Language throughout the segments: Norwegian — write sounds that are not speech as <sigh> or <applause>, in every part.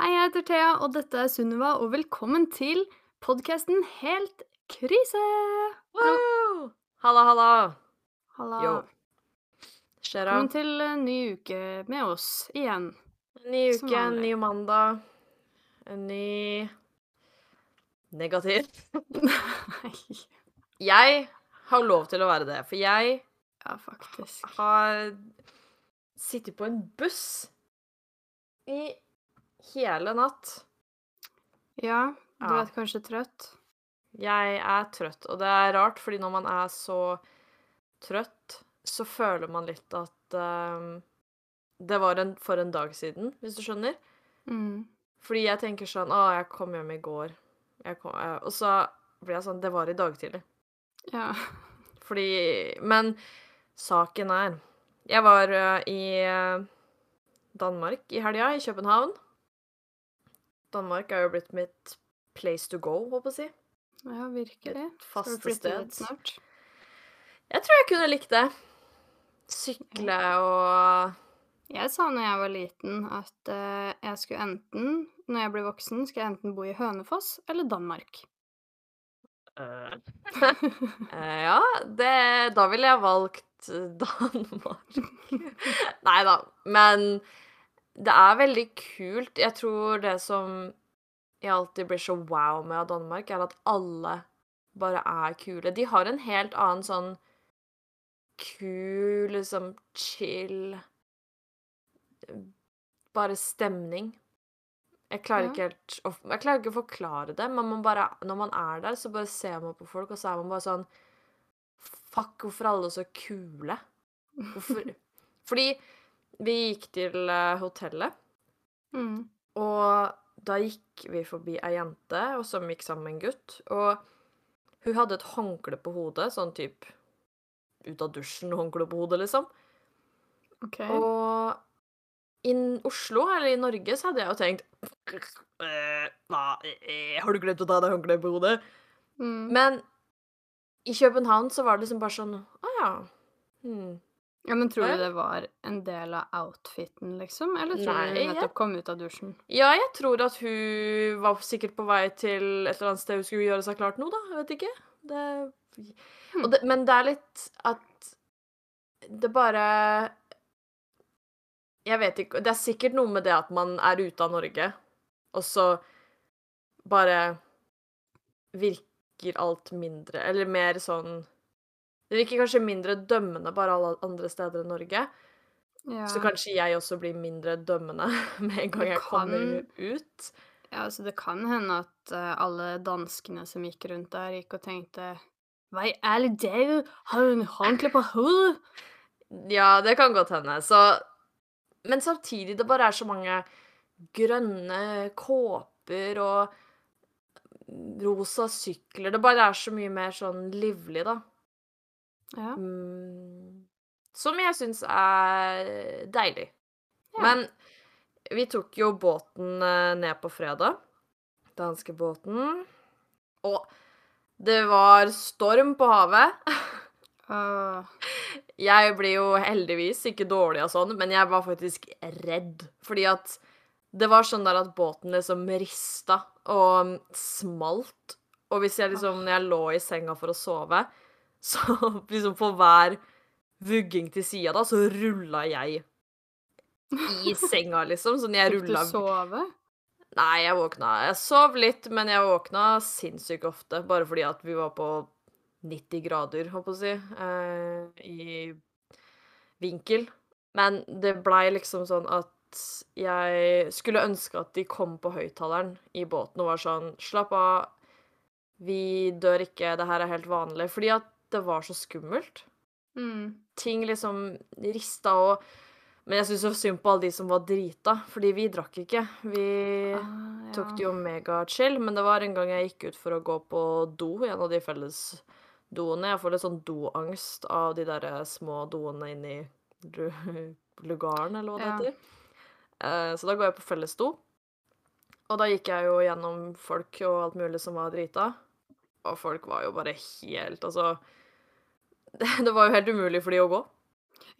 Hei, jeg heter Thea, og dette er Sunniva, og velkommen til podkasten Helt krise! Wow! Halla, halla. Halla. Yo. Skjer da? Velkommen til en ny uke med oss igjen. En ny uke, en ny mandag. En ny Negativ. Nei. <laughs> Jeg har lov til å være det, for jeg Ja, faktisk. har sittet på en buss i hele natt. Ja, du Ja. er kanskje trøtt? Jeg er trøtt, og det er rart, fordi når man er så trøtt, så føler man litt at ehm, det var en, for en dag siden, hvis du skjønner. Mm. Fordi jeg tenker sånn Å, jeg kom hjem i går. Kom, eh, og så blir jeg sånn Det var i dag tidlig. Ja. Fordi Men saken er Jeg var uh, i eh, Danmark i helga, i København. Danmark er jo blitt mitt place to go, håper jeg å si. ja, virkelig. Et faste sted. snart? Jeg tror jeg kunne likt det. Sykle og Jeg sa når jeg var liten at eh, jeg skulle enten, når jeg blir voksen, skal jeg enten bo i Hønefoss eller Danmark. Uh. <laughs> eh, Ja, det Da ville jeg valgt Danmark. <laughs> Nei da, men det er veldig kult. Jeg tror det som jeg alltid blir så wow med av Danmark, er at alle bare er kule. De har en helt annen sånn kul, liksom chill Bare stemning. Jeg klarer Ja. ikke helt Jeg klarer ikke å forklare det, men man bare, når man er der, så bare ser man på folk, og så er man bare sånn Fuck, hvorfor er alle så kule? <laughs> Hvorfor Fordi vi gikk til eh, hotellet, Mm. og da gikk vi forbi ei jente og som gikk sammen med en gutt. Og hun hadde et håndkle på hodet, sånn type ut av dusjen-håndkle på hodet, liksom. OK. Og i Oslo, eller i Norge, så hadde jeg jo tenkt «Eh, Hva eh, Har du glemt å ta deg håndkleet på hodet? Mm. Men i København så var det liksom bare sånn Å ja. Hmm. Ja, men tror du det var en del av outfiten, liksom? Eller tror Nei, du hun nettopp kom ut av dusjen? Ja, jeg tror at hun var sikkert på vei til et eller annet sted hun skulle gjøre seg klart nå, da. Jeg vet ikke. Det, og det, men det er litt at det bare Jeg vet ikke Det er sikkert noe med det at man er ute av Norge, og så bare virker alt mindre Eller mer sånn Det virker kanskje mindre dømmende bare alle andre steder enn Norge. Ja. Så kanskje jeg også blir mindre dømmende <laughs> med en gang Det jeg kommer ut. ja, altså det kan hende at eh, alle danskene som gikk rundt der, gikk og tenkte Hva i all dager, har hun håndkle på hodet? Ja, det kan godt hende. Så Men samtidig, det bare er så mange grønne kåper og rosa sykler. Det bare er så mye mer sånn livlig, da. Ja. Mm, som jeg syns er deilig. Ja. Men vi tok jo båten eh, ned på fredag. Danskebåten. Og det var storm på havet. <laughs> Uh. Jeg blir jo heldigvis ikke dårlig av sånn, men jeg var faktisk redd. Fordi at det var sånn der at båten liksom rista og smalt. Og hvis jeg liksom, når jeg lå i senga for å sove, så <laughs> liksom på hver vugging til sida da, så rulla jeg i senga, liksom. Sånn jeg Fikk du sove? Nei, jeg våkna Jeg sov litt, men jeg våkna sinnssykt ofte. Bare fordi at vi var på 90 grader, håper jeg å si, eh, i vinkel. Men det blei liksom sånn at jeg skulle ønske at de kom på høyttaleren i båten og var sånn Slapp av, vi dør ikke, det her er helt vanlig. Fordi at det var så skummelt. Mm. Ting liksom rista og Men jeg syns så synd på alle de som var drita, fordi vi drakk ikke. Vi Ah, ja. tok det jo megachill, men det var en gang jeg gikk ut for å gå på do en av de felles doene. Jeg får litt sånn doangst av de der små doene inni <laughs> lugaren, eller hva det Ja. heter. Eh, Så da går jeg på felles do. Og da gikk jeg jo gjennom folk og alt mulig som var drita. Og folk var jo bare helt Altså <laughs> Det, var jo helt umulig for de å gå.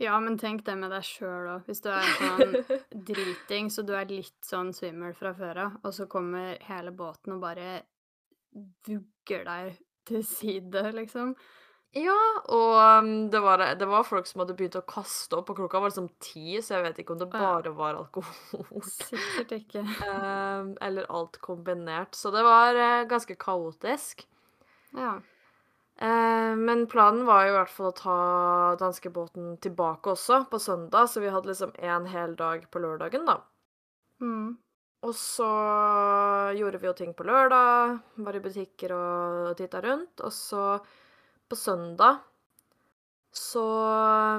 Ja, men tenk det med deg sjøl òg. Hvis du er sånn <laughs> driting, så du er litt sånn svimmel fra før av, og så kommer hele båten og bare vugger deg til side, liksom. Ja, og um, det var det var folk som hadde begynt å kaste opp, og klokka var liksom ti, så jeg vet ikke om det bare var alkohol. Sikkert ikke. Ehm, <laughs> eller alt kombinert. Så det var eh, ganske kaotisk. Ja. Eh, men planen var jo i hvert fall å ta danskebåten tilbake også, på søndag, så vi hadde liksom en hel dag på lørdagen, da. Mm. Og så gjorde vi jo ting på lørdag, var i butikker og titta rundt. Og så på søndag så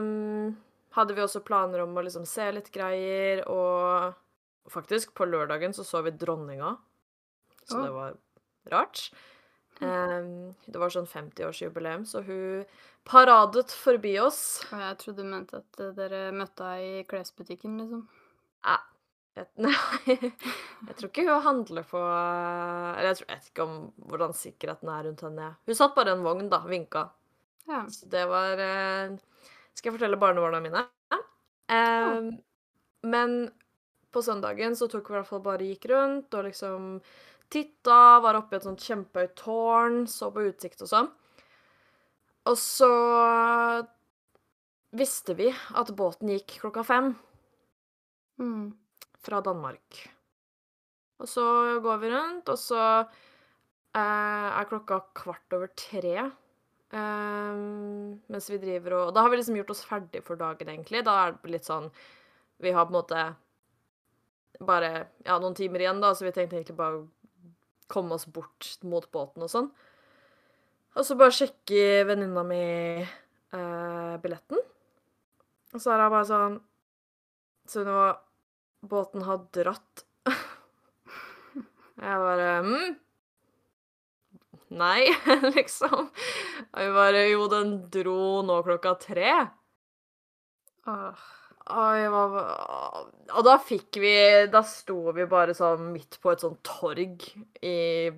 um, hadde vi også planer om å liksom se litt greier, og faktisk, på lørdagen så så vi dronninga, så oh. det var rart. Em, det var sånn 50-årsjubileum, så hun paradet forbi oss. Og jeg trodde du mente at eh, dere møtte henne i klesbutikken, liksom. Jeg, <laughs> nei, jeg tror ikke hun handler på Eller jeg, tror, jeg vet ikke om hvordan sikkerheten er rundt henne. Hun satt bare i en vogn, da, vinka. Ja. Så det var eh, Skal jeg fortelle barnebarna mine? Eh, Men på søndagen så tok vi i hvert fall bare gikk rundt og liksom titta, var oppe i et sånt kjempehøyt tårn, så på utsikt og sånn. Og så visste vi at båten gikk klokka fem Mm. fra Danmark. Og så går vi rundt, og så eh, er klokka kvart over tre. eh, mens vi driver og Da har vi liksom gjort oss ferdig for dagen, egentlig. Da er det litt sånn Vi har på en måte bare ja, noen timer igjen, da, så vi tenkte egentlig bare å komme oss bort mot båten og sånn. Og så bare sjekker venninna mi eh, billetten. Og så er hun bare sånn Sunniva, båten har dratt. Jeg bare mm. Nei, <laughs> liksom. Og hun bare Jo, den dro nå klokka tre. Åh. Og hva, Og da fikk vi Da sto vi bare sånn midt på et sånt torg i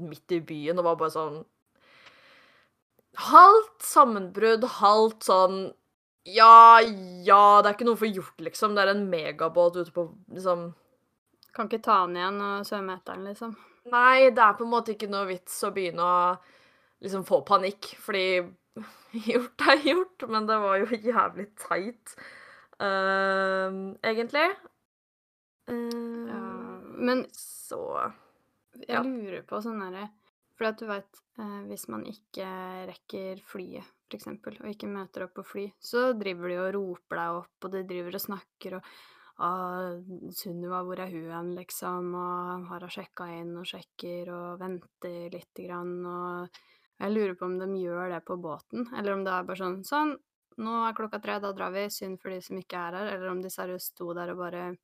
midt i byen og var bare sånn Halvt sammenbrudd, halvt sånn Ja, ja, det er ikke noe for gjort, liksom. Det er en megabåt ute på liksom Kan ikke ta den igjen og svømme etter den, liksom. Nei, det er på en måte ikke noe vits å begynne å liksom få panikk, fordi <laughs> gjort er gjort, men det var jo jævlig teit, ehm, egentlig. Uh, Ja. Men Så jeg Ja. lurer på sånn derre For at du veit, uh, hvis man ikke rekker flyet, for eksempel, og ikke møter opp på fly, så driver de og roper deg opp, og de driver og snakker og ah, 'Sunniva, hvor er hun hen?' liksom, og har hun sjekka inn og sjekker og venter lite grann, og jeg lurer på om de gjør det på båten, eller om det er bare sånn 'Sånn, nå er klokka tre, da drar vi. Synd for de som ikke er her.' Eller om de seriøst sto der og bare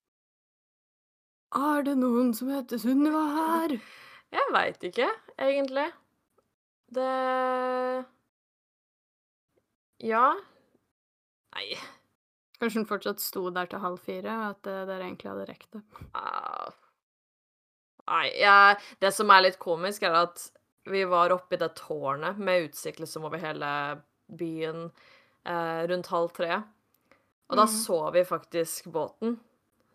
'Er det noen som heter Sunniva her?' <laughs> Jeg veit ikke, egentlig. Det Ja. Nei Kanskje hun fortsatt sto der til halv fire, og at eh, dere egentlig hadde rekt det. ah. Nei, jeg Det som er litt komisk, er at vi var oppe i det tårnet med utsikt liksom over hele byen eh, rundt halv tre. Og da Mhm. så vi faktisk båten.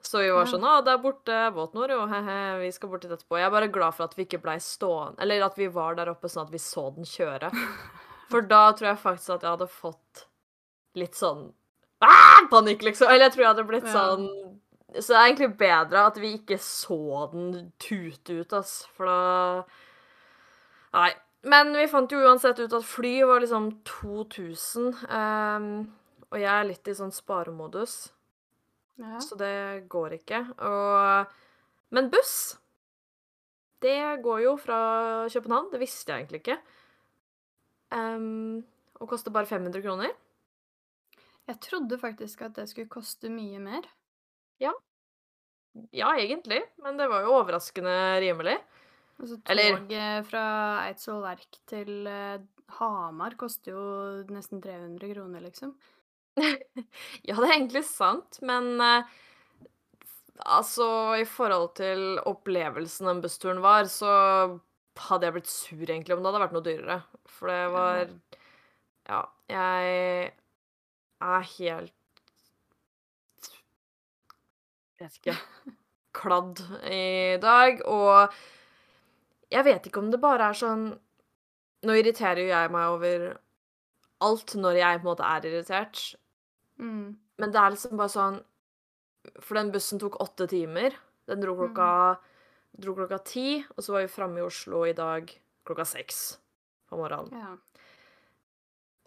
Så vi var sånn 'Å, der borte båten vår, jo. He-he, vi skal bort dit etterpå.' Jeg er bare glad for at vi ikke blei stående Eller at vi var der oppe sånn at vi så den kjøre. <laughs> For da tror jeg faktisk at jeg hadde fått litt sånn ah, panikk, liksom. Eller jeg tror jeg hadde blitt sånn Så det er egentlig bedre at vi ikke så den tute ut, ass. For da Nei. Men vi fant jo uansett ut at fly var liksom 2000. um, og jeg er litt i sånn sparemodus, Ja. så det går ikke. Og Men buss, det går jo fra København. Det visste jeg egentlig ikke. um, og koster bare 500 kroner. Jeg trodde faktisk at det skulle koste mye mer. Ja, egentlig, men det var jo overraskende rimelig. Altså, Eller- toget fra Eidsvoll Verk til eh, Hamar koster jo nesten 300 kroner, liksom. <laughs> Ja, det er egentlig sant, men eh, altså I forhold til opplevelsen den bussturen var, så hadde jeg blitt sur egentlig om det hadde vært noe dyrere. For det var Ja, jeg er helt Vet ikke <laughs> kladd i dag, og jeg vet ikke om det bare er sånn Nå irriterer jo jeg meg over alt når jeg på en måte er irritert, Mm. men det er liksom bare sånn For den bussen tok åtte timer. Den dro klokka dro klokka ti, og så var vi framme i Oslo i dag klokka seks på morgenen. Ja.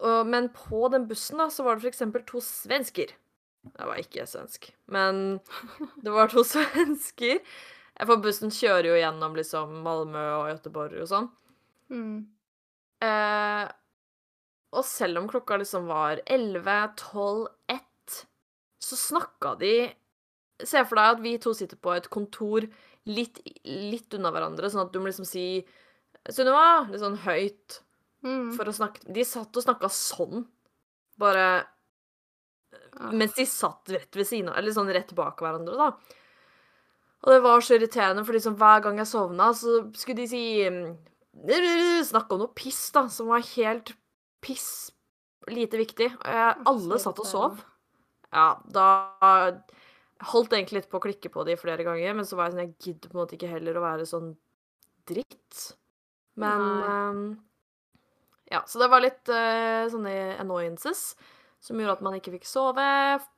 Og, men på den bussen da, så var det eksempel to svensker. Jeg var ikke svensk, men <laughs> det var to svensker. For bussen kjører jo gjennom liksom Malmö og Göteborg og sånn. Mm. Eh, og selv om klokka liksom var 11, 12, 1, så snakka de Se for deg at vi to sitter på et kontor litt, litt unna hverandre, sånn at du må liksom si 'Sunniva!' litt sånn høyt Mm. for å snakke De satt og snakka sånn. Bare Ah. mens de satt rett ved siden av Eller sånn rett bak hverandre, da. Og det var så irriterende, for liksom hver gang jeg sovna, så skulle de si mm, Snakke om noe piss, da, som var helt piss lite viktig. Alle satt og sov. Ja, da holdt jeg egentlig litt på å klikke på de flere ganger, men så var jeg sånn Jeg gidder på en måte ikke heller å være sånn dritt. Men ehm, Ja, så det var litt uh, sånne annoyances som gjorde at man ikke fikk sove.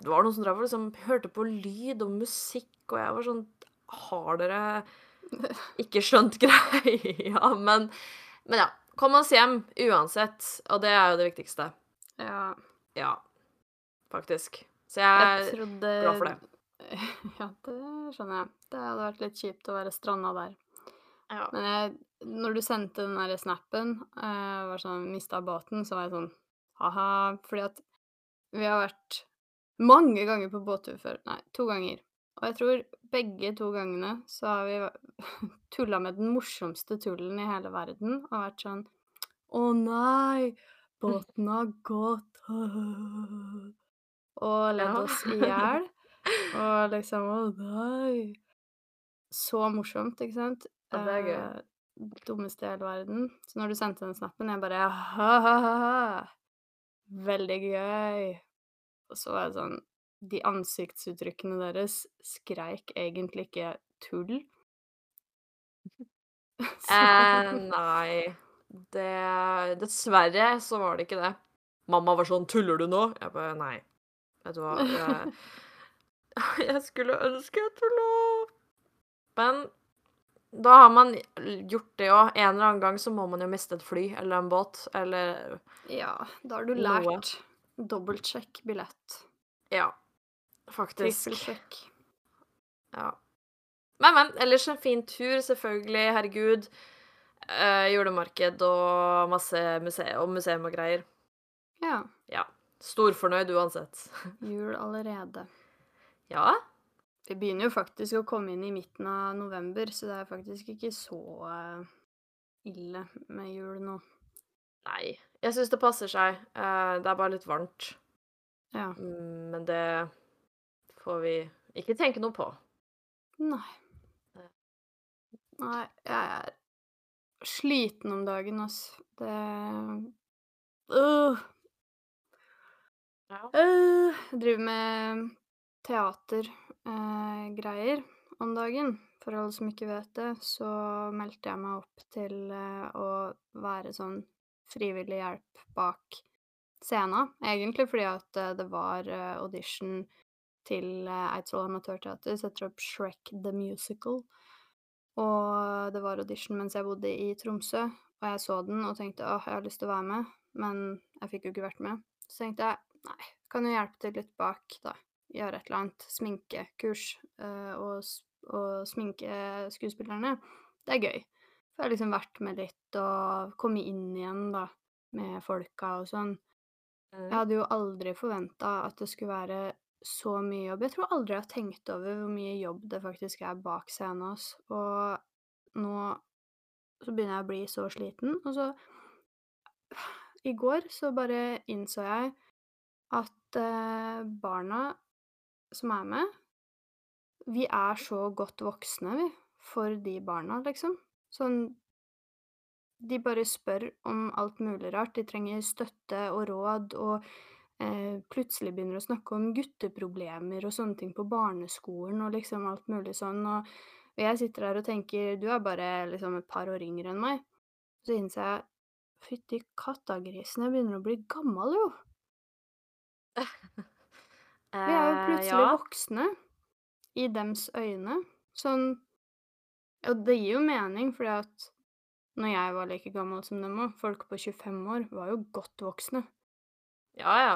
Det var noen som drev og liksom hørte på lyd og musikk, og jeg var sånn Har dere ikke skjønt <laughs> greia? Men, men ja. Kom oss hjem uansett, og det er jo det viktigste. Ja. Ja, faktisk. Så Jeg jeg trodde er glad for det. <laughs> Ja, det skjønner jeg. Det hadde vært litt kjipt å være stranda der. Ja. Men jeg, når du sendte den der snappen, uh, var sånn mista båten, så var jeg sånn ha-ha. Fordi at vi har vært mange ganger på båttur før. Nei, to ganger. Og jeg tror begge to gangene så har vi tulla med den morsomste tullen i hele verden og vært sånn Å nei, båten har gått. Og ledd oss i hjel. Og liksom Å nei. Så morsomt, ikke sant? Ja, det er gøy. Eh, dummeste i hele verden. Så når du sendte den snappen, jeg bare ha-ha-ha. Veldig gøy. Og så var jeg sånn De ansiktsuttrykkene deres skreik egentlig ikke tull. <laughs> Eh, nei. Det Dessverre så var det ikke det. Mamma var sånn 'Tuller du nå?' Jeg bare Nei. Vet du hva. Jeg, <laughs> <laughs> jeg skulle ønske jeg tulla. Men da har man gjort det òg. En eller annen gang så må man jo miste et fly eller en båt eller Ja, da har du lært. Dobbeltsjekk billett. Ja. Faktisk. Trippelsjekk. Ja. Men, men. Ellers en fin tur, selvfølgelig. Herregud. Eh, julemarked og masse museum og museum og greier. Ja. Ja. Storfornøyd uansett. <laughs> Jul allerede. Ja. Vi begynner jo faktisk å komme inn i midten av november, så det er faktisk ikke så eh, ille med jul nå. Nei. Jeg syns det passer seg. Eh, det er bare litt varmt. Ja. Mm, Men det får vi ikke tenke noe på. Nei. Nei, jeg er sliten om dagen, altså. Det øh, Ja. øh, Jeg driver med teatergreier om dagen. For alle som ikke vet det, så meldte jeg meg opp til å være sånn frivillig hjelp bak scenen. Egentlig fordi at det var audition til eh, Eidsvoll Amatørteater, setter opp Shrek the Musical. Og det var audition mens jeg bodde i Tromsø, og jeg så den og tenkte åh, jeg har lyst til å være med, men jeg fikk jo ikke vært med. Så tenkte jeg nei, kan jo hjelpe til litt bak, da. Gjøre et eller annet. Sminkekurs. eh, og, og sminke skuespillerne. Det er gøy. For jeg har liksom vært med litt og kommet inn igjen, da, med folka og sånn. Jeg hadde jo aldri forventa at det skulle være så mye jobb. Jeg tror aldri jeg har tenkt over hvor mye jobb det faktisk er bak scenen. ass. Og nå så begynner jeg å bli så sliten. Og så I går så bare innså jeg at eh, barna som er med Vi er så godt voksne, vi, for de barna, liksom. Sånn De bare spør om alt mulig rart. De trenger støtte og råd og plutselig begynner å snakke om gutteproblemer og sånne ting på barneskolen og liksom alt mulig sånn, og og jeg sitter der og tenker du er bare liksom et par år yngre enn meg. Så innser jeg fytti kattagrisen, jeg begynner å bli gammel, jo. <laughs> Vi er jo Eh, plutselig ja. voksne i dems øyne. Sånn Og det gir jo mening, fordi at når jeg var like gammel som dem òg, folk på 25 år var jo godt voksne. Ja, ja.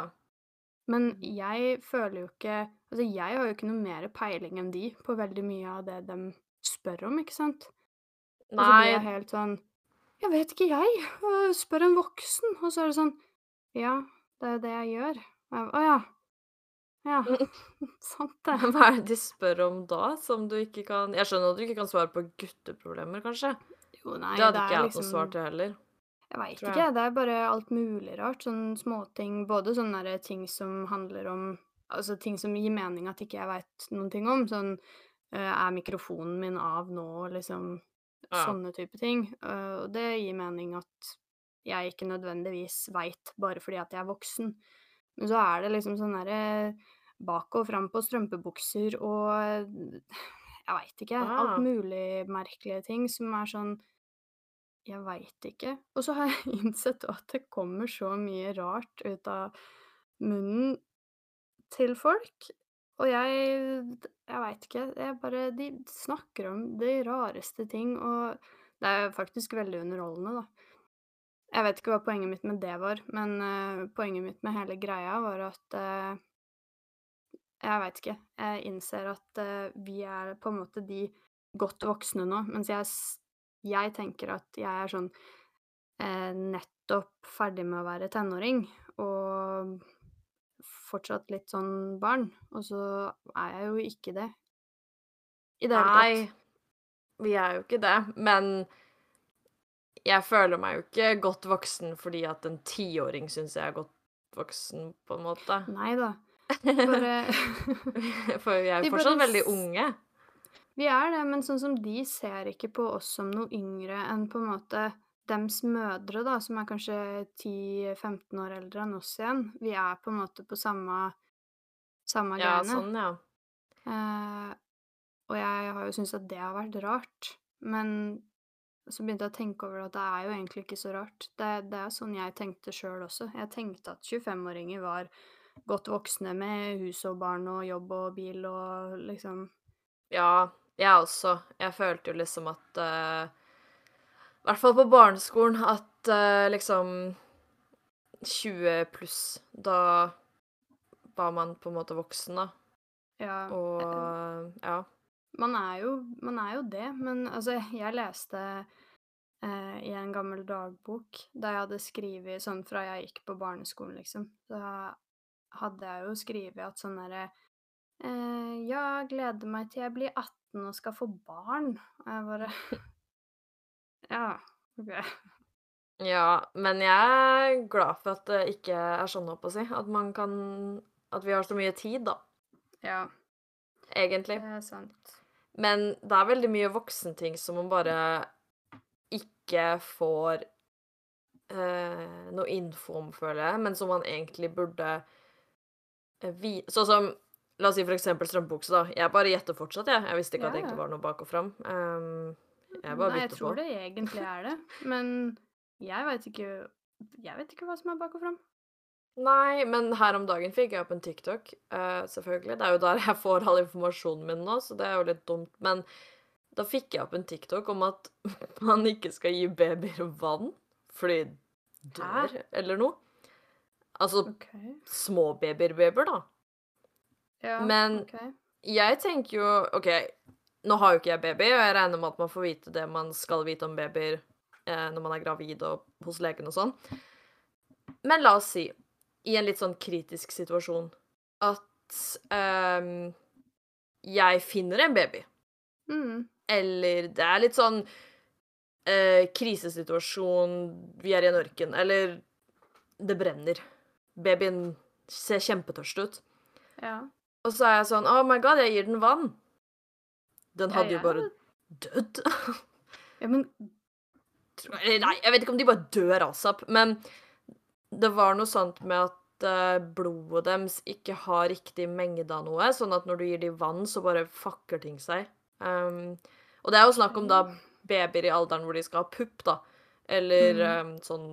Men jeg føler jo ikke Altså, jeg har jo ikke noe mer peiling enn de på veldig mye av det de spør om, ikke sant? Og så blir jeg helt sånn Jeg vet ikke, jeg. Spør en voksen. Og så er det sånn Ja, det er jo det jeg gjør. Jeg, Å ja. Ja, <laughs> <laughs> sant det. hva er det de spør om da, som du ikke kan Jeg skjønner at du ikke kan svare på gutteproblemer, kanskje. Jo, nei, Det hadde det ikke jeg hatt liksom noe svar til heller. Jeg veit ikke, det er bare alt mulig rart. Sånne småting. Både sånne ting som handler om Altså ting som gir mening at ikke jeg veit noen ting om. Sånn øh, Er mikrofonen min av nå? Liksom Ja. sånne type ting. Øh, Og det gir mening at jeg ikke nødvendigvis veit bare fordi at jeg er voksen. Men så er det liksom sånn derre bak og fram på strømpebukser og Jeg veit ikke. Alt Ah. mulig merkelige ting som er sånn jeg veit ikke. Og så har jeg <laughs> innsett at det kommer så mye rart ut av munnen til folk. Og jeg Jeg veit ikke. Jeg bare De snakker om de rareste ting, og det er faktisk veldig underholdende, da. Jeg vet ikke hva poenget mitt med det var, men uh, poenget mitt med hele greia var at uh, Jeg veit ikke. Jeg innser at uh, vi er på en måte de godt voksne nå, mens jeg jeg tenker at jeg er sånn eh, nettopp ferdig med å være tenåring, og fortsatt litt sånn barn, og så er jeg jo ikke det i det hele tatt. Nei, vi er jo ikke det, men jeg føler meg jo ikke godt voksen fordi at en tiåring syns jeg er godt voksen, på en måte. Nei da. <laughs> Bare For vi er jo <laughs> fortsatt veldig unge. Vi er det, men sånn som de ser ikke på oss som noe yngre enn på en måte dems mødre, da, som er kanskje 10-15 år eldre enn oss igjen. Vi er på en måte på samme samme Ja, greiene. sånn, ja. Eh, og jeg har jo syntes at det har vært rart, men så begynte jeg å tenke over at det er jo egentlig ikke så rart. Det, det er sånn jeg tenkte sjøl også. Jeg tenkte at 25-åringer var godt voksne med hus og barn og jobb og bil og liksom Ja, jeg også. Jeg følte jo liksom at uh, I hvert fall på barneskolen at uh, liksom 20 pluss, da var man på en måte voksen, da. Ja. Og uh, ja. Man er jo, man er jo det, men altså, jeg leste i en gammel dagbok da jeg hadde skrevet sånn fra jeg gikk på barneskolen, liksom. Da hadde jeg jo skrevet at sånn derre Ja, gleder meg til jeg blir 18 og skal få barn. Og jeg bare <laughs> Ja, OK. Ja, men jeg er glad for at det ikke er sånn, holdt på å si. At man kan At vi har så mye tid, da. Ja, Egentlig. det er sant. Men det er veldig mye voksenting som man bare ikke får eh, noe info om, føler jeg, men som man egentlig burde eh, vi... Sånn som La oss si for eksempel strømpebukse, da. Jeg bare gjetter fortsatt, jeg. Jeg visste ikke at det egentlig var noe bak og fram. Um, jeg bare Nei, jeg tror på. det egentlig er det, men jeg veit ikke Jeg vet ikke hva som er bak og fram. Nei, men her om dagen fikk jeg opp en TikTok, uh, selvfølgelig. Det er jo der jeg får all informasjonen min nå, så det er jo litt dumt. Men da fikk jeg opp en TikTok om at <laughs> man ikke skal gi babyer vann fordi de dør, eller noe. Altså okay. små babyer-babyer, da. Ja, Men- okay. Jeg tenker jo OK, nå har jo ikke jeg baby, og jeg regner med at man får vite det man skal vite om babyer eh, når man er gravid og hos legen og sånn. Men la oss si, i en litt sånn kritisk situasjon, at ehm, jeg finner en baby, Mm. eller det er litt sånn eh, krisesituasjon, vi er i en ørken, eller det brenner. Babyen ser kjempetørst ut. Ja. Og så er jeg sånn Oh my god, jeg gir den vann. Den Ja, hadde jo bare dødd. <laughs> ja, men nei, jeg vet ikke om de bare dør asap, men det var noe sånt med at eh, blodet deres ikke har riktig mengde av noe, sånn at når du gir dem vann, så bare fucker ting seg. Um, og det er jo snakk om da babyer i alderen hvor de skal ha pupp, da. Eller Mm. um, sånn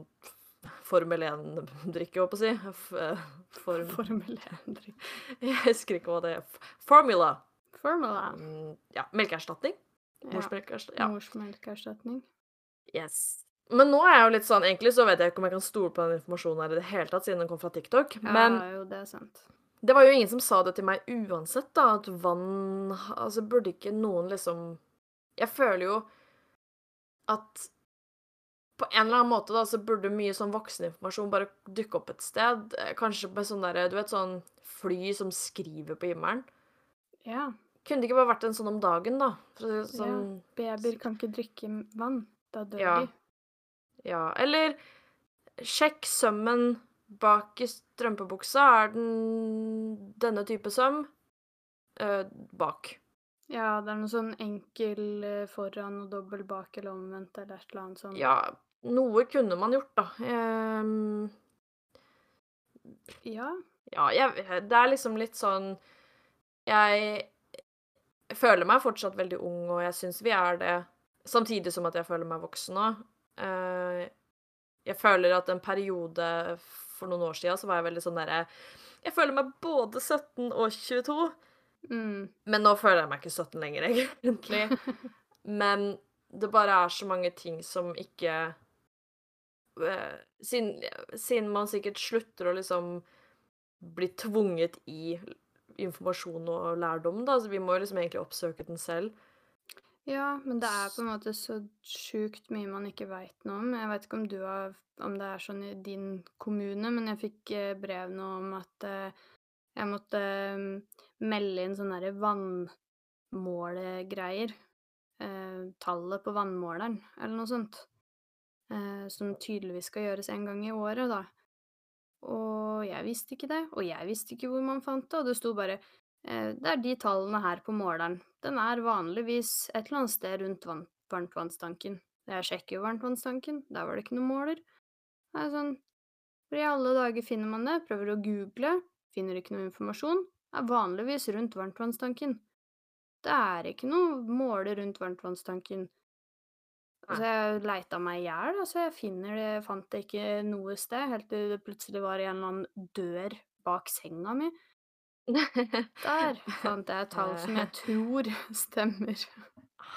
Formel 1-drikke, holdt på å si. Eh, form <laughs> Formel 1-drikk. Jeg husker ikke hva det er. Formula. Formula. Mm, ja, melkeerstatning. Ja. Morsmelkerstatning. Ja. Morsmelkerstatning. Yes. Men nå er jeg jo litt sånn Egentlig så vet jeg ikke om jeg kan stole på den informasjonen her i det hele tatt, siden den kom fra TikTok. Ja, Men jo, det er sant. det var jo ingen som sa det til meg uansett, da, at vann Altså, burde ikke noen liksom Jeg føler jo at på en eller annen måte da, så burde mye sånn vokseninformasjon bare dukke opp et sted. Eh, Kanskje med sånn derre Du vet sånn fly som skriver på himmelen. Ja. Kunne det ikke bare vært en sånn om dagen, da? For sånn Babyer kan ikke drikke vann. Da dør Ja. de. Ja, eller sjekk sømmen bak i strømpebuksa. Er den denne type søm? Eh, bak. Ja, det er noe sånn enkel eh, foran og dobbel bak eller omvendt eller et eller annet sånt. Ja, noe kunne man gjort, da. Um, Ja. ja, jeg, det er liksom litt sånn Jeg føler meg fortsatt veldig ung, og jeg syns vi er det, samtidig som at jeg føler meg voksen nå. Uh, jeg føler at en periode for noen år siden så var jeg veldig sånn derre Jeg føler meg både 17 og 22. Mm. Men nå føler jeg meg ikke 17 lenger, <laughs> egentlig. <laughs> Men det bare er så mange ting som ikke eh, siden, siden man sikkert slutter å liksom bli tvunget i informasjon og lærdom, da, så vi må jo liksom egentlig oppsøke den selv. Ja, men det er på en måte så sjukt mye man ikke veit noe om. Jeg vet ikke om du har om det er sånn i din kommune, men jeg fikk eh, brev nå om at eh, jeg måtte eh, melde inn sånne derre vannmålegreier. Eh, tallet på vannmåleren, eller noe sånt. Eh, som tydeligvis skal gjøres en gang i året, da. Og jeg visste ikke det, og jeg visste ikke hvor man fant det, og det sto bare eh, Det er de tallene her på måleren. Den er vanligvis et eller annet sted rundt vann, varmtvannstanken. Jeg sjekker jo varmtvannstanken, der var det ikke noen måler. Det er sånn Hvor i alle dager finner man det? Prøver å google, finner ikke noe informasjon. Det er vanligvis rundt varmtvannstanken. Det er ikke noe måler rundt varmtvannstanken. Altså, jeg leita meg i hjel, altså. Jeg finner det, fant det ikke noe sted, helt til det plutselig var en eller annen dør bak senga mi. Der <laughs> fant jeg et tall som jeg tror <laughs> stemmer.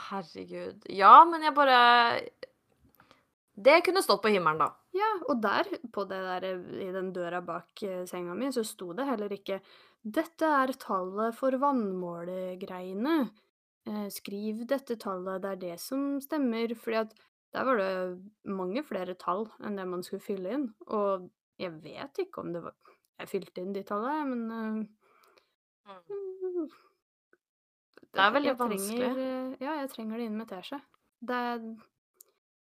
Herregud. Ja, men jeg bare Det kunne stått på himmelen, da. Ja, og der, på det der, i den døra bak eh, senga mi, så sto det heller ikke 'Dette er tallet for vannmålegreiene'. Eh, skriv dette tallet, det er det som stemmer. Fordi at der var det mange flere tall enn det man skulle fylle inn. Og jeg vet ikke om det var Jeg fylte inn de tallene, men eh, Det er veldig jeg vanskelig. Trenger, Ja, jeg trenger det inn med teskje. Det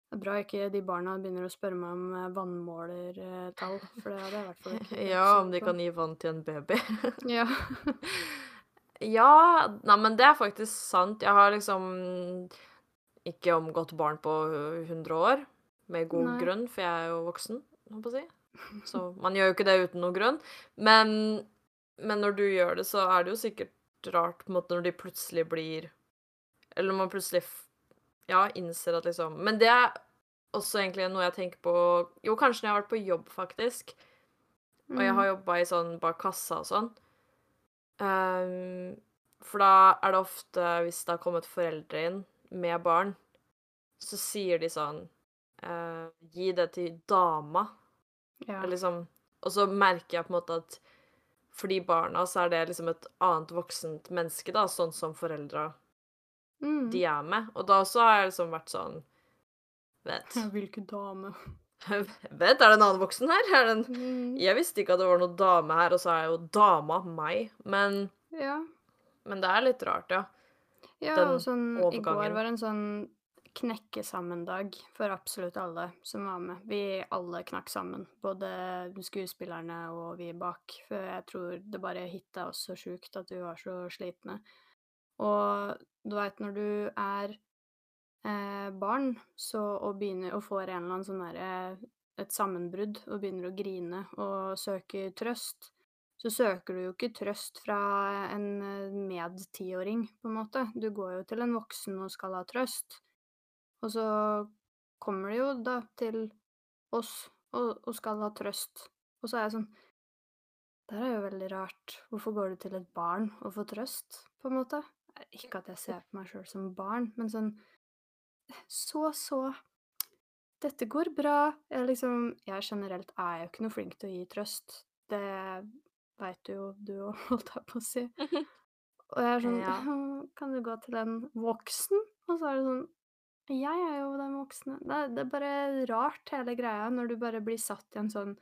det er bra ikke de barna begynner å spørre meg om eh, vannmålertall, for det hadde jeg i hvert fall ikke <laughs> Ja, om de kan gi vann til en baby. Ja. <laughs> <laughs> Ja, nei, men det er faktisk sant. Jeg har liksom ikke omgått barn på 100 år, med god Nei. grunn, for jeg er jo voksen, holdt på å si. Så man gjør jo ikke det uten noen grunn. Men, men når du gjør det, så er det jo sikkert rart på en måte når de plutselig blir Eller når man plutselig ja, innser at liksom Men det er også egentlig noe jeg tenker på Jo, kanskje når jeg har vært på jobb, faktisk. Og jeg Mm. har jobba i sånn bak kassa og sånn. Ehm, for da er det ofte, hvis det har kommet foreldre inn med barn, så sier de sånn uh, Gi det til dama. Ja. Eller liksom Og så merker jeg på en måte at for de barna så er det liksom et annet voksent menneske, da, sånn som foreldra Mm. de er med. Og da også har jeg liksom vært sånn Vet. <laughs> Hvilken dame? <laughs> Vet, er det en annen voksen her? Er en Mm. Jeg visste ikke at det var noen dame her, og så er jo dama meg. Men, Ja. men det er litt rart, ja. Ja, Den og sånn I går overgangen. var en sånn knekkesammendag for absolutt alle som var med. Vi alle knakk sammen, både skuespillerne og vi bak. For jeg tror det bare hitta oss så sjukt at vi var så slitne. Og du veit når du er eh, barn så, og begynner og får en eller annen sånn derre et sammenbrudd og begynner å grine og søker trøst, så søker du jo ikke trøst fra en eh, med-tiåring, på en måte. Du går jo til en voksen og skal ha trøst. Og så kommer de jo da til oss og, og skal ha trøst. Og så er jeg sånn Det er jo veldig rart. Hvorfor går du til et barn og får trøst, på en måte? Ikke at jeg ser på meg sjøl som barn, men sånn Så, så Dette går bra. Jeg liksom Jeg generelt er jo ikke noe flink til å gi trøst. Det veit jo du òg, <laughs> holdt jeg på å si. <laughs> Og jeg er sånn Ja. Kan du gå til en voksen? Og så er det sånn Jeg er jo den voksne. Det det er bare rart, hele greia, når du bare blir satt i en sånn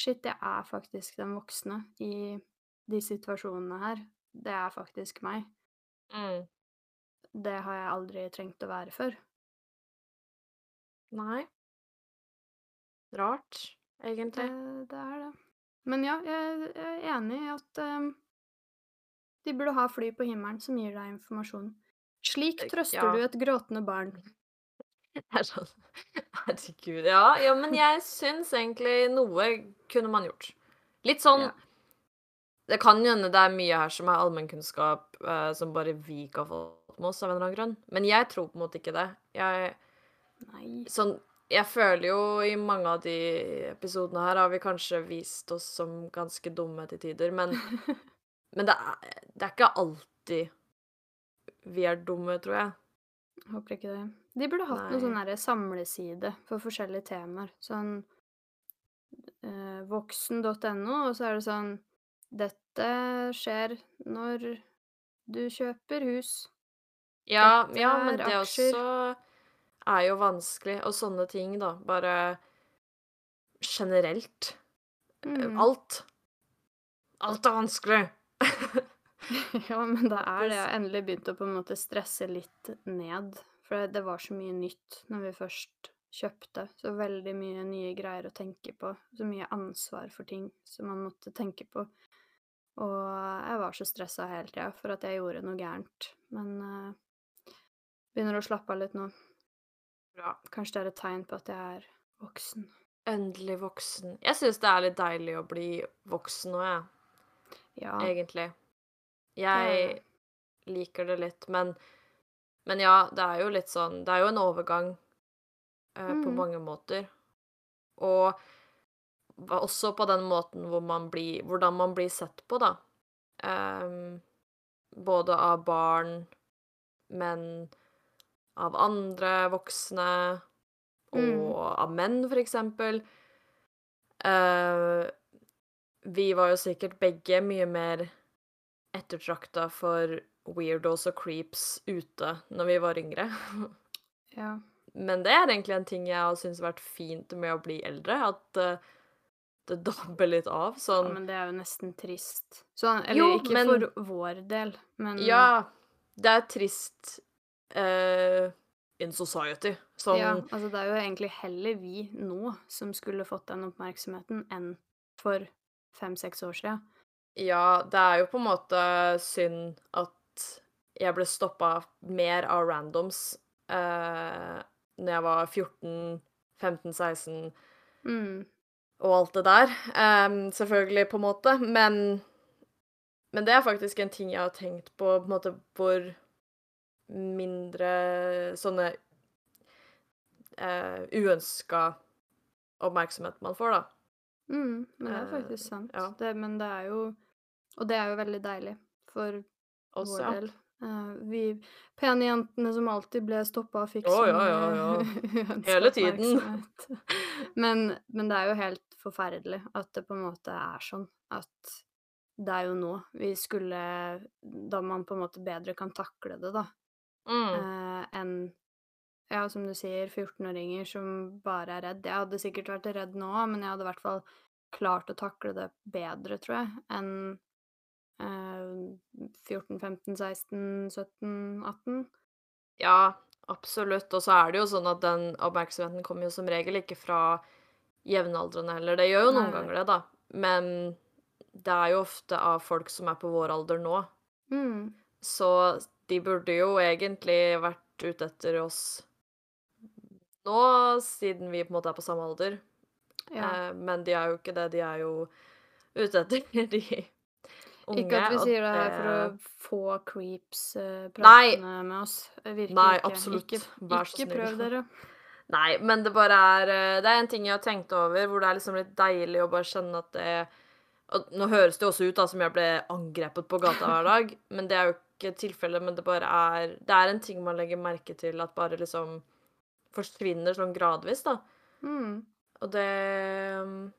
Shit, jeg er faktisk den voksne i de situasjonene her. Det er faktisk meg. Mm. Det har jeg aldri trengt å være før. Nei. Rart, egentlig. det er det. Men ja, jeg, er enig i at um, de burde ha fly på himmelen som gir deg informasjon. Slik Eh, trøster ja. du et gråtende barn. <laughs> Det er sånn Herregud. Ja, ja, men jeg syns egentlig noe kunne man gjort. Litt sånn Ja. Det kan hende det er mye her som er allmennkunnskap eh, som bare vi ikke har fått med oss av en eller annen grunn. Men jeg tror på en måte ikke det. Jeg, Nei. sånn, jeg føler jo i mange av de episodene her har vi kanskje vist oss som ganske dumme til tider, men, <laughs> men det, er, det er ikke alltid vi er dumme, tror jeg. Håper ikke det. De burde hatt Nei. noen sånn samleside for forskjellige temaer. Sånn eh, voksen.no, og så er det sånn Dette skjer når du kjøper hus. Ja, ja, men er det aksjer. også er jo vanskelig, og sånne ting, da. Bare generelt. Mm. Alt. Alt er vanskelig. <laughs> Ja, men det er det. Jeg endelig begynt å på en måte stresse litt ned. For det- det var så mye nytt når vi først kjøpte. Så veldig mye nye greier å tenke på. Så mye ansvar for ting som man måtte tenke på. Og jeg var så stressa hele tida for at jeg gjorde noe gærent. Men uh, begynner å slappe av litt nå. Bra. Kanskje det er et tegn på at jeg er voksen. Endelig voksen. Jeg syns det er litt deilig å bli voksen nå, jeg. Ja. Egentlig. Jeg ja. liker det litt, men Men ja, det er jo litt sånn Det er jo en overgang eh, på Mhm. mange måter. Og også på den måten hvor man blir Hvordan man blir sett på, da. Um, både av barn, men av andre voksne, og Mm. av menn, for eksempel. Uh, vi var jo sikkert begge mye mer ettertrakta for weirdos og creeps ute når vi var yngre. <laughs> ja. Men det er egentlig en ting jeg har syntes har vært fint med å bli eldre, at uh, det dabber litt av. ja, Sånn men det er jo nesten trist. Sånn, eller Jo, ikke men- for vår del, men Ja, det er trist eh, in society. Som Ja, altså det er jo egentlig heller vi nå som skulle fått den oppmerksomheten, enn for fem-seks år siden. Ja, det er jo på en måte synd at jeg ble stoppa mer av randoms uh, når jeg var 14, 15, 16 Mm. og alt det der. Um, selvfølgelig, på en måte, men Men det er faktisk en ting jeg har tenkt på, på en måte hvor mindre sånne uh, uønska oppmerksomhet man får, da. Mm, men det er Eh, faktisk sant. ja. Det, men det er jo Og det er jo veldig deilig for Også, vår del. Uh, vi pene jentene som alltid ble stoppa og fikk sånn så ja, ja, <laughs> ja. Hele tiden. Men, men det er jo helt forferdelig at det på en måte er sånn at det er jo nå vi skulle Da man på en måte bedre kan takle det, da. Mm. eh, enn ja, som du sier, 14-åringer som bare er redd. Jeg hadde sikkert vært redd nå, men jeg hadde i hvert fall klart å takle det bedre, tror jeg, enn eh, 14, 15, 16, 17, 18. Ja, absolutt. Og så er det jo sånn at den oppmerksomheten kommer jo som regel ikke fra jevnaldrende heller. Det gjør jo noen Nei. ganger det, da. Men det er jo ofte av folk som er på vår alder nå. Mm. Så de burde jo egentlig vært ute etter oss nå, siden vi på en måte er på samme alder. Ja. Eh, men de er jo ikke det. De er jo ute etter <laughs> de unge, Ikke at vi sier det her for å få creeps eh, pratende med oss. Virkelig Nei, absolutt. Ikke, Vær så ikke prøv dere. <laughs> Nei, men det bare er eh, Det er en ting jeg har tenkt over, hvor det er liksom litt deilig å bare kjenne at det og Nå høres det også ut da som jeg ble angrepet på gata hver dag, men det er jo ikke tilfellet. Men det bare er Det er en ting man legger merke til at bare liksom forsvinner sånn gradvis, da. Mm. Og det um,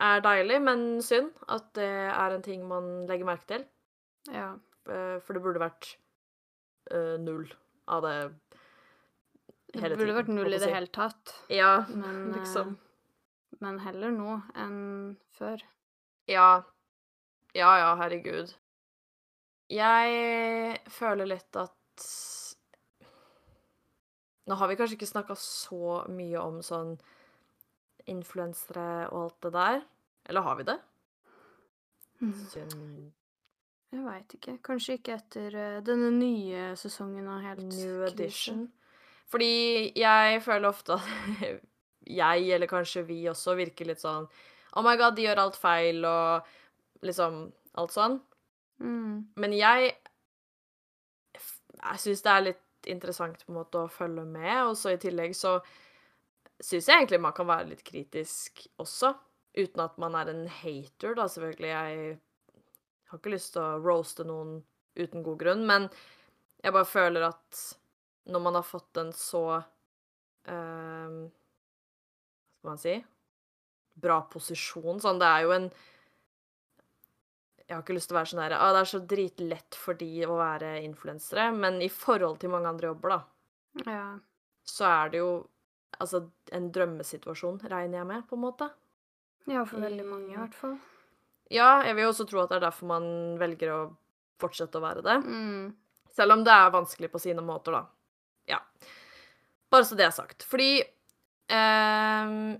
er deilig, men synd at det er en ting man legger merke til. Ja. Eh, For det burde vært uh, null av det Det burde tiden, vært null i det hele tatt. Ja, Men, <laughs> eh, liksom. men heller nå enn før. Ja. Ja, ja, herregud. Jeg føler litt at Nå har vi kanskje ikke snakka så mye om sånn influensere og alt det der. Eller har vi det? Mm. Jeg veit ikke. Kanskje ikke etter eh, denne nye sesongen av Helt New krise. edition. Fordi jeg føler ofte at <laughs> jeg, eller kanskje vi også, virker litt sånn Oh my god, de gjør alt feil, og liksom alt sånn. Mm. Men jeg Jeg syns det er litt interessant på en måte å følge med, og så i tillegg så syns jeg egentlig man kan være litt kritisk også. Uten at man er en hater, da, selvfølgelig. Jeg har ikke lyst til å roaste noen uten god grunn, men jeg bare føler at når man har fått en så uh, Hva skal man si Bra posisjon. Sånn, det er jo en jeg har ikke lyst til å være sånn her ah, Det er så dritlett for de å være influensere, men i forhold til mange andre jobber, da, Ja. så er det jo altså en drømmesituasjon, regner jeg med, på en måte. ja, for veldig mange i I- hvert fall. Ja, jeg vil jo også tro at det er derfor man velger å fortsette å være det. Mm. Selv om det er vanskelig på sine måter, da. Ja. Bare så det er sagt. Fordi eh,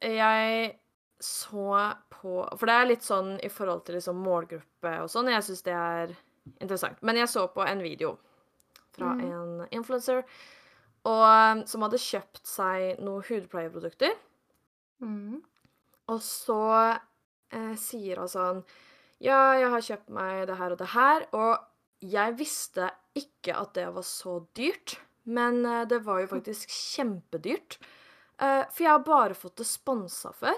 jeg så på For det er litt sånn i forhold til liksom målgruppe og sånn, jeg syns det er interessant. Men jeg så på en video fra mm. en influencer og, som hadde kjøpt seg noen hudpleieprodukter. Mm. Og så eh, sier hun sånn Ja, jeg har kjøpt meg det her og det her, og jeg visste ikke at det var så dyrt, men eh, det var jo <laughs> faktisk kjempedyrt. Eh, for jeg har bare fått det sponsa før.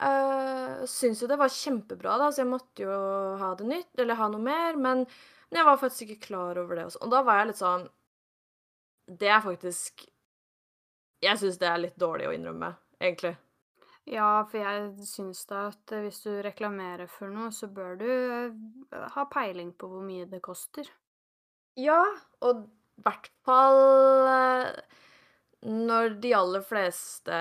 Uh, Syns jo det var kjempebra, da, så jeg måtte jo ha det nytt, eller ha noe mer, men, men jeg var faktisk ikke klar over det. også. og da var jeg litt sånn Det er faktisk Jeg syns det er litt dårlig å innrømme, egentlig. Ja, for jeg syns da at hvis du reklamerer for noe, så bør du eh, ha peiling på hvor mye det koster. Ja, og i hvert fall eh, når de aller fleste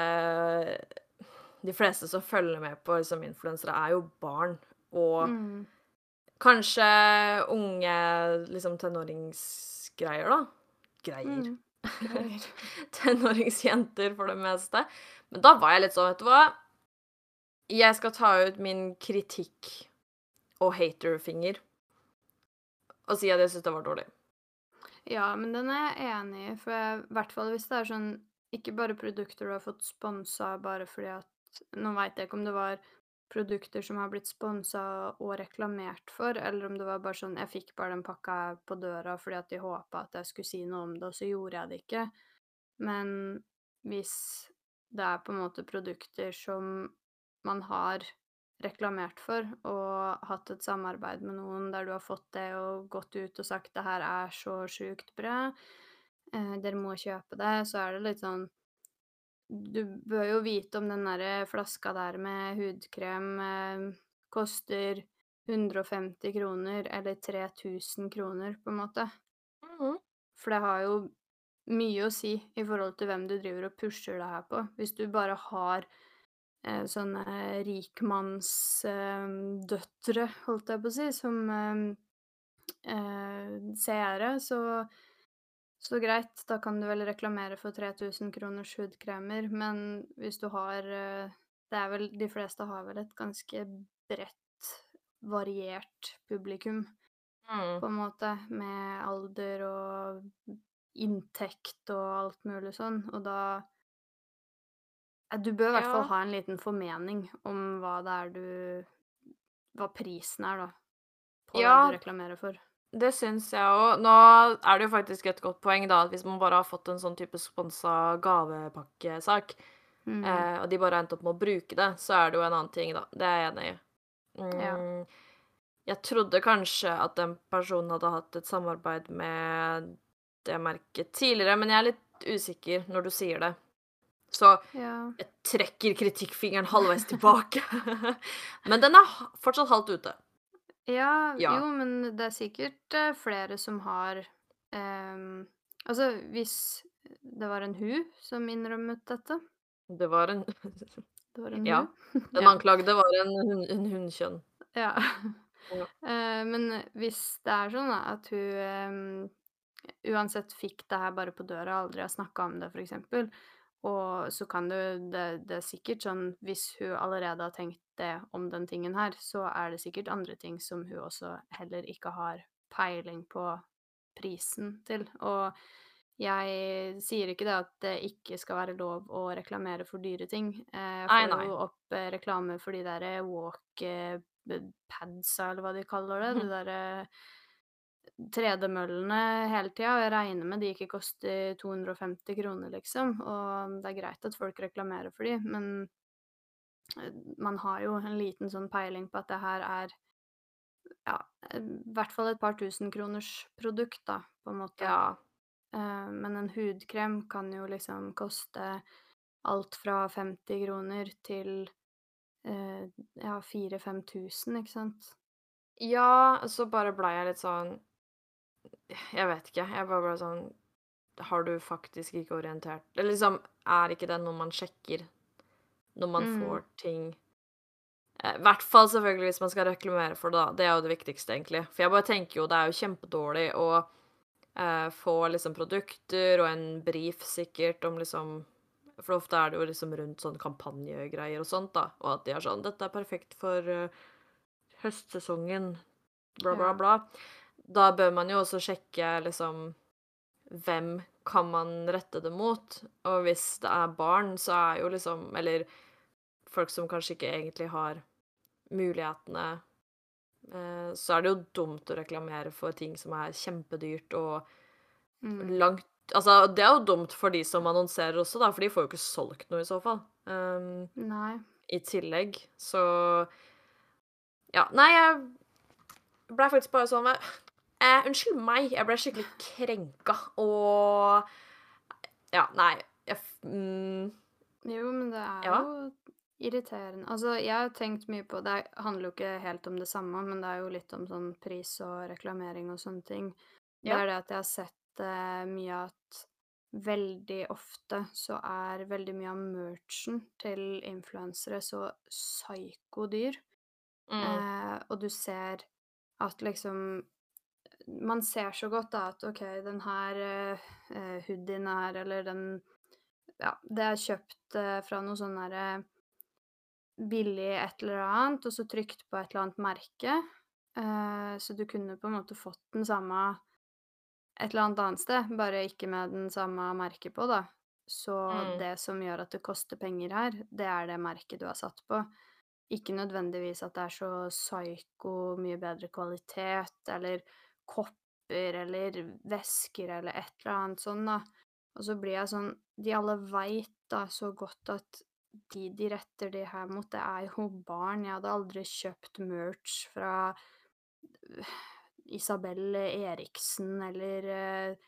De fleste som følger med på liksom, influensere, er jo barn. Og Mm. kanskje unge liksom tenåringsgreier, da. Greier. Mm. Greier. <laughs> Tenåringsjenter for det meste. Men da var jeg litt sånn, vet du hva Jeg skal ta ut min kritikk og haterfinger og si at jeg syns det var dårlig. Ja, men den er jeg enig i, for i hvert fall hvis det er sånn Ikke bare produkter du har fått sponsa bare fordi at Nå veit jeg ikke om det var produkter som har blitt sponsa og reklamert for, eller om det var bare sånn Jeg fikk bare den pakka på døra fordi at de håpa at jeg skulle si noe om det, og så gjorde jeg det ikke. Men hvis det er på en måte produkter som man har reklamert for og hatt et samarbeid med noen der du har fått det og gått ut og sagt det her er så sjukt bra, eh, dere må kjøpe det, så er det litt sånn Du bør jo vite om den derre flaska der med hudkrem eh, koster 150 kroner eller 3000 kroner, på en måte. Mhm. For det har jo mye å si i forhold til hvem du driver og pusher det her på. Hvis du bare har eh, sånne rikmannsdøtre, holdt jeg på å si, som eh, eh, seere, så, så greit, da kan du vel reklamere for 3000 kroners hudkremer, men hvis du har eh, Det er vel De fleste har vel et ganske bredt, variert publikum Mm. på en måte, med alder og inntekt og alt mulig sånn, og da du bør i hvert fall ha en liten formening om hva det er du hva prisen er, da, på det du reklamerer for. Det syns jeg òg. Nå er det jo faktisk et godt poeng, da, at hvis man bare har fått en sånn type sponsa gavepakkesak, mm. eh, og de bare har endt opp med å bruke det, så er det jo en annen ting, da. Det er jeg enig i. Ja. Mm, jeg trodde kanskje at den personen hadde hatt et samarbeid med det merket tidligere, men jeg er litt usikker når du sier det. Så Ja. jeg trekker kritikkfingeren halvveis tilbake. <laughs> men den er fortsatt halvt ute. Ja, Ja. jo, men det er sikkert eh, flere som har ehm, Altså, hvis det var en hu som innrømmet dette Det var en <laughs> Det var en Ja. <laughs> Den Ja. anklagede var en hun en hunnkjønn. Ja. Ja. <laughs> Eh, men hvis det er sånn da, at hun ehm, uansett fikk det her bare på døra og aldri har snakka om det, for eksempel, og så kan du det, det er sikkert sånn Hvis hun allerede har tenkt det om den tingen her, så er det sikkert andre ting som hun også heller ikke har peiling på prisen til. Og jeg sier ikke det at det ikke skal være lov å reklamere for dyre ting. Eh, Jeg Nei, får nei. jo opp eh, reklame for de der walk eh, padsa, eller hva de kaller det. Mm. De derre tredemøllene hele tida, og jeg regner med de ikke koster 250 kroner, liksom. Og det er greit at folk reklamerer for de, men eh, man har jo en liten sånn peiling på at det her er ja, i hvert fall et par tusen kroners produkt, da, på en måte. Ja. Eh, men en hudkrem kan jo liksom koste alt fra 50 kroner til eh, ja, 4000-5000, ikke sant? Ja, så bare blei jeg litt sånn Jeg vet ikke. Jeg bare ble sånn Har du faktisk ikke orientert Eller liksom, er ikke det noe man sjekker når man Mm. får ting Eh, I hvert fall selvfølgelig hvis man skal reklamere for det, da. Det er jo det viktigste, egentlig. For jeg bare tenker jo det er jo kjempedårlig å eh, få liksom produkter og en brief sikkert om liksom For ofte er det jo liksom rundt sånn kampanjegreier og sånt, da. Og at de er sånn 'Dette er perfekt for uh, høstsesongen', bla, bla, Ja. Da bør man jo også sjekke liksom Hvem kan man rette det mot? Og hvis det er barn, så er jo liksom Eller folk som kanskje ikke egentlig har mulighetene, eh, så er det jo dumt å reklamere for ting som er kjempedyrt og Mm. langt Altså, det er jo dumt for de som annonserer også, da, for de får jo ikke solgt noe i så fall. Um, Nei. I tillegg, så Ja, nei, jeg blei faktisk bare sånn eh, Unnskyld meg, jeg ble skikkelig krenka, og Ja, nei jeg, mm, Jo, men det er Ja. jo irriterende. Altså, jeg har tenkt mye på Det handler jo ikke helt om det samme, men det er jo litt om sånn pris og reklamering og sånne ting. Det Ja. er det at jeg har sett eh, mye at veldig ofte så er veldig mye av merchen til influensere så psyko-dyr. mm, Eh, og du ser at liksom Man ser så godt da at OK, den her eh, hoodien her, eller den Ja, det er kjøpt uh, fra noe sånn derre billig et eller annet, og så trykt på et eller annet merke. Uh, så du kunne på en måte fått den samme et eller annet annet sted, bare ikke med den samme merket på, da. Så Mm. det som gjør at det koster penger her, det er det merket du har satt på. Ikke nødvendigvis at det er så psyko mye bedre kvalitet, eller kopper eller væsker eller et eller annet sånn, da. Og så blir jeg sånn De alle veit da så godt at de de retter det her mot, det er jo barn. Jeg hadde aldri kjøpt merch fra øh, Isabel Eriksen eller øh,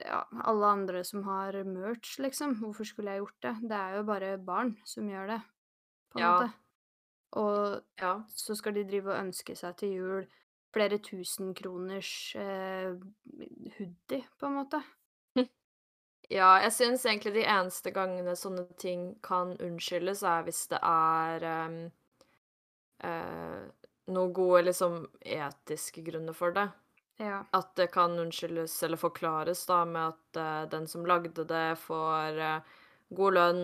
ja, alle andre som har merch, liksom. Hvorfor skulle jeg gjort det? Det er jo bare barn som gjør det, på en Ja. måte. Og ja. så skal de drive og ønske seg til jul flere tusen kroners eh, hoodie, på en måte. <laughs> Ja, jeg syns egentlig de eneste gangene sånne ting kan unnskyldes, er hvis det er um, uh, noen gode, liksom, etiske grunner for det. Ja. At det kan unnskyldes eller forklares da med at uh, den som lagde det, får uh, god lønn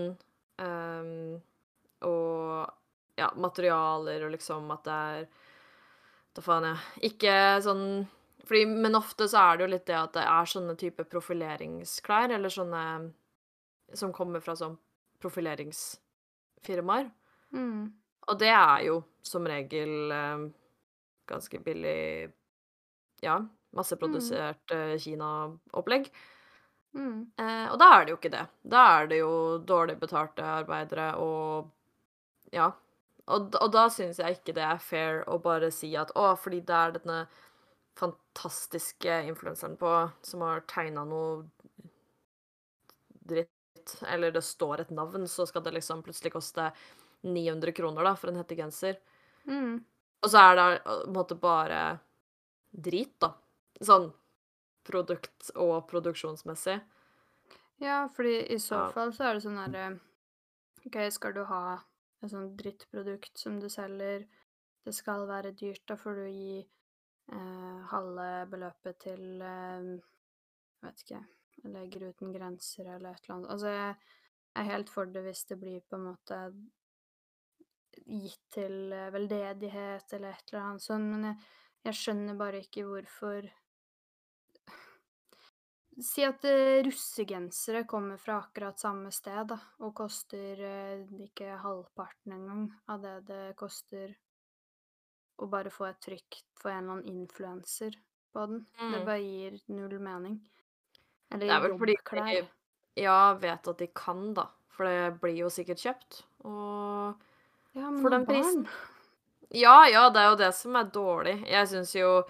um, og ja, materialer og liksom at det er Da faen, jeg. Ikke sånn fordi, Men ofte så er det jo litt det at det er sånne type profileringsklær, eller sånne som kommer fra sånn profileringsfirmaer. Mm. Og det er jo som regel eh, ganske billig Ja, masseprodusert mm. Kina-opplegg. Mm. Eh, og da er det jo ikke det. Da er det jo dårlig betalte arbeidere og Ja. Og, og da syns jeg ikke det er fair å bare si at å, fordi det er denne fantastiske influenseren på som har tegna noe dritt, eller det står et navn, så skal det liksom plutselig koste 900 kroner da, for en hettegenser. Mm. Og så er det på en måte bare drit, da. Sånn produkt- og produksjonsmessig. Ja, fordi i så fall så er det sånn herre OK, skal du ha et sånt drittprodukt som du selger, det skal være dyrt, da får du gi eh, halve beløpet til eh, Jeg vet ikke Leger uten grenser eller et eller annet. Altså, jeg er helt for det hvis det blir på en måte gitt til eh, veldedighet eller et eller annet sånn, men jeg, jeg skjønner bare ikke hvorfor Si at eh, russegensere kommer fra akkurat samme sted, da, og koster eh, ikke halvparten engang av det det koster å bare få et trykk for en eller annen influenser på den. Det Mm. bare gir null mening. Det er vel fordi de ja, vet at de kan, da. For det blir jo sikkert kjøpt. Og Ja, men for den prisen. Ja, ja, det er jo det som er dårlig. Jeg syns jo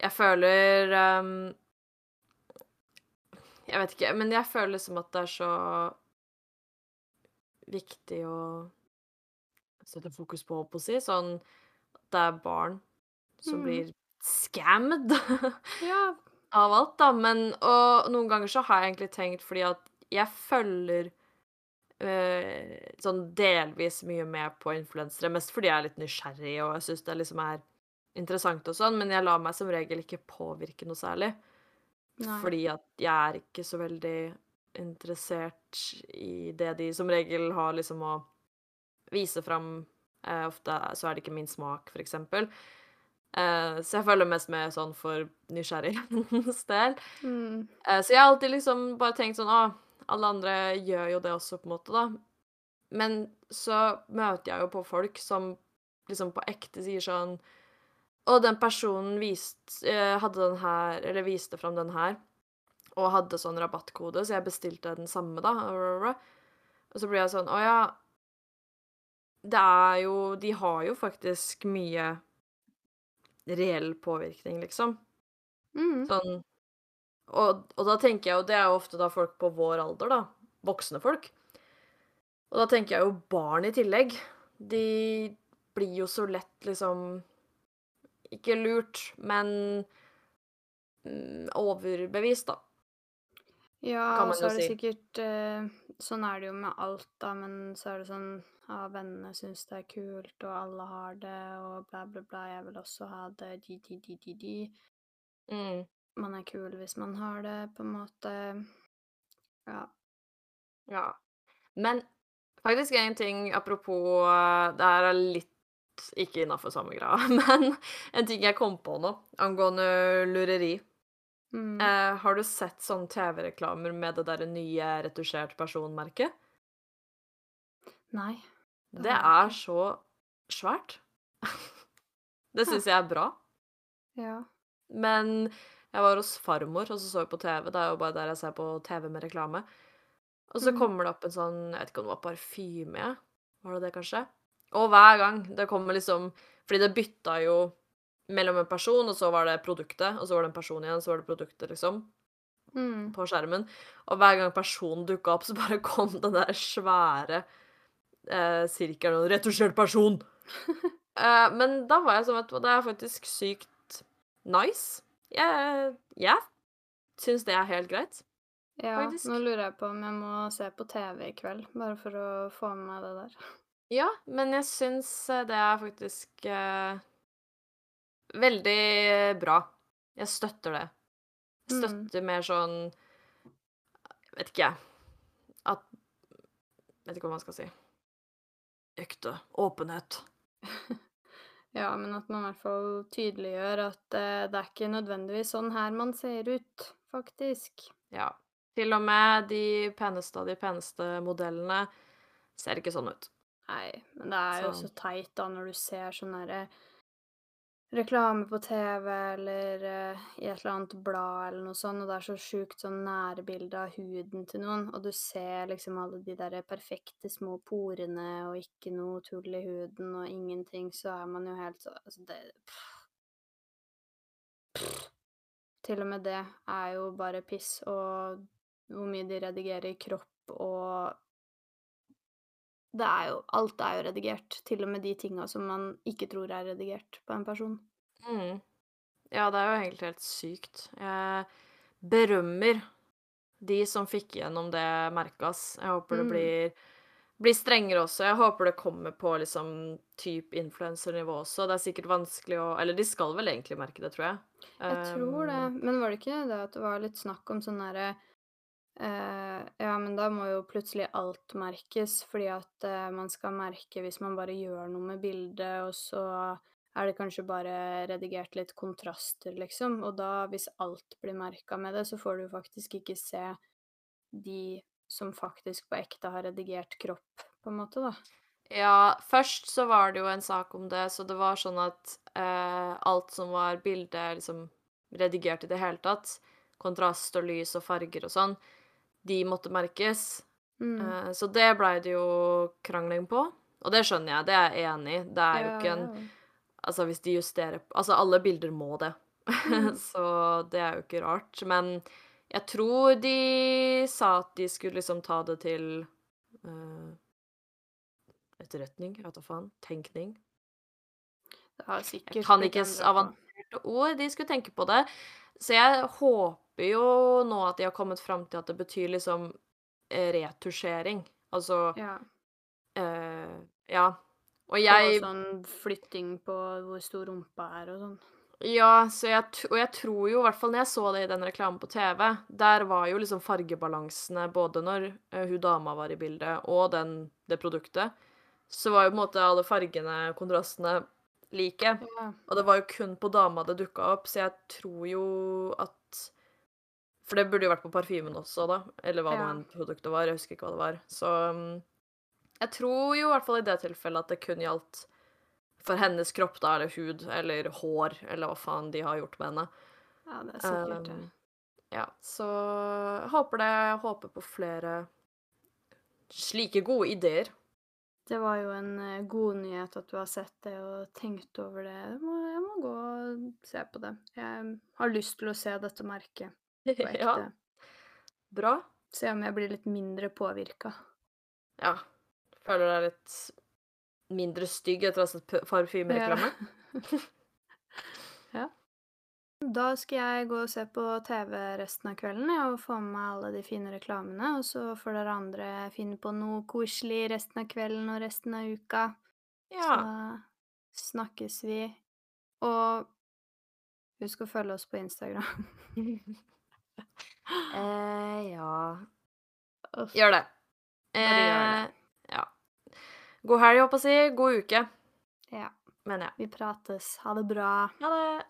Jeg føler ehm, Jeg vet ikke, men jeg føler liksom at det er så viktig å sette fokus på, holdt på å si. Sånn at det er barn som Mm. blir scammed <laughs> Ja. av alt, da. Men Og noen ganger så har jeg egentlig tenkt fordi at jeg følger eh, sånn delvis mye med på influensere, mest fordi jeg er litt nysgjerrig og jeg syns det liksom er interessant og sånn, men jeg lar meg som regel ikke påvirke noe særlig. Nei. Fordi at jeg er ikke så veldig interessert i det de som regel har liksom å vise fram. Eh, ofte så er det ikke min smak, for eksempel. Eh, så jeg følger mest med sånn for nysgjerrighetens <laughs> del. Mm. Eh, så jeg har alltid liksom bare tenkt sånn Å, alle andre gjør jo det også, på en måte, da. Men så møter jeg jo på folk som liksom på ekte sier sånn Å, den personen vist, eh, hadde den her, eller viste fram den her, og hadde sånn rabattkode, så jeg bestilte den samme, da. Og så blir jeg sånn Å ja. Det er jo De har jo faktisk mye reell påvirkning, liksom. Mm. Sånn og, og da tenker jeg jo Det er jo ofte da folk på vår alder, da. Voksne folk. Og da tenker jeg jo barn i tillegg. De blir jo så lett liksom Ikke lurt, men mm, overbevist, da. Ja, og så er det si. sikkert eh, Sånn er det jo med alt, da, men så er det sånn Ja, vennene syns det er kult, og alle har det, og bla, bla, bla. Jeg vil også ha det, de, de, de, de, de. Mm. Man er kul hvis man har det, på en måte. Ja. Ja. Men faktisk en ting apropos eh, Det her er litt ikke innafor samme grad, <laughs> men en ting jeg kom på nå angående lureri. Mm. Eh, har du sett sånne TV-reklamer med det derre nye retusjert personmerket? Nei. Det Det er så svært. <laughs> Det syns jeg er bra. Ja. Men jeg var hos farmor, og så så jeg på TV. Det er jo bare der jeg ser på TV med reklame. Og så Mm. kommer det opp en sånn Jeg vet ikke om det var parfyme? Var det det, kanskje? Og hver gang det kommer liksom Fordi det bytta jo mellom en person, og så var det produktet, og så var det en person igjen, så var det produktet, liksom, Mm. på skjermen. Og hver gang personen dukka opp, så bare <laughs> kom den der svære eh, sirkelen og 'retusjert person'. <laughs> Eh, men da var jeg sånn, hva, det er faktisk sykt nice. Jeg, jeg syns det er helt greit. Ja, Faktisk. nå lurer jeg på om jeg må se på TV i kveld, bare for å få med meg det der. Ja, men jeg syns eh, det er faktisk eh, veldig bra. Jeg støtter det. Jeg Mm. støtter mer sånn Vet ikke, jeg. At Vet ikke hva man skal si. Ekte åpenhet. <laughs> Ja, men at man i hvert fall tydeliggjør at eh, det er ikke nødvendigvis sånn her man ser ut, faktisk. Ja. Til og med de peneste av de peneste modellene ser ikke sånn ut. Nei, men det er jo Så så teit da når du ser sånn herre reklame på TV eller uh, i et eller annet blad eller noe sånt, og det er så sjukt sånn nærbilde av huden til noen, og du ser liksom alle de der perfekte små porene og ikke noe tull i huden og ingenting, så er man jo helt så Altså, det pff. Pff. Til og med det er jo bare piss, og hvor mye de redigerer i kropp og er jo Alt er jo redigert, til og med de tinga som man ikke tror er redigert på en person. mm. Ja, det er jo egentlig helt sykt. Jeg berømmer de som fikk igjennom det merkas. Jeg håper det Mm. blir blir strengere også. Jeg håper det kommer på liksom type influensernivå også. Det er sikkert vanskelig å Eller de skal vel egentlig merke det, tror jeg. Jeg tror det, Um, men var det ikke det at det var litt snakk om sånn derre eh, Ja, men da må jo plutselig alt merkes, fordi at eh, man skal merke hvis man bare gjør noe med bildet, og så er det kanskje bare redigert litt kontraster, liksom. Og da, hvis alt blir merka med det, så får du faktisk ikke se de som faktisk på ekte har redigert kropp, på en måte, da. Ja, først så var det jo en sak om det, så det var sånn at eh, alt som var bilde liksom redigert i det hele tatt, kontrast og lys og farger og sånn, de måtte merkes. Mm. Eh, så det blei det jo krangling på, og det skjønner jeg, det er jeg enig i. Det er jo ikke en. Altså, hvis de justerer Altså, alle bilder må det, Mm. <laughs> så det er jo ikke rart. Men jeg tror de sa at de skulle liksom ta det til uh, etterretning, jeg vet da faen. Tenkning. Det har Jeg kan ikke avanserte ord. De skulle tenke på det. Så jeg håper jo nå at de har kommet fram til at det betyr liksom eh, retusjering. Altså Ja. eh, Ja. Og Og sånn flytting på hvor stor rumpa er og sånn. Ja, så jeg, og jeg tror jo, i hvert fall når jeg så det i den reklamen på TV, der var jo liksom fargebalansene både når eh, hun dama var i bildet, og den, det produktet, så var jo på en måte alle fargene, kontrastene, like. Ja. Og det var jo kun på dama det dukka opp, så jeg tror jo at For det burde jo vært på parfymen også, da. Eller hva nå Ja. enn produktet var. Jeg husker ikke hva det var. Så um, jeg tror jo i hvert fall i det tilfellet at det kun gjaldt for hennes kropp, da, eller hud, eller hår, eller hva faen de har gjort med henne. ja, det er sikkert det. Um, ja, så jeg håper det. Jeg håper på flere slike gode ideer. Det var jo en eh, god nyhet at du har sett det og tenkt over det. Jeg må, jeg må gå og se på det. Jeg har lyst til å se dette merket <laughs> på ekte. ja, bra. Se om jeg blir litt mindre påvirka. Ja. Føler deg litt mindre stygg etter å ha sett parfymereklame? <laughs> ja. Da skal jeg gå og se på TV resten av kvelden ja, og få med meg alle de fine reklamene. Og så får dere andre finne på noe koselig resten av kvelden og resten av uka. Ja. Så snakkes vi. Og husk å følge oss på Instagram. <laughs> eh, ja Gjør det. Bare gjør det. Eh, ja. God helg, håper jeg å si. God uke, Ja, mener jeg. vi prates. Ha det bra. Ha det.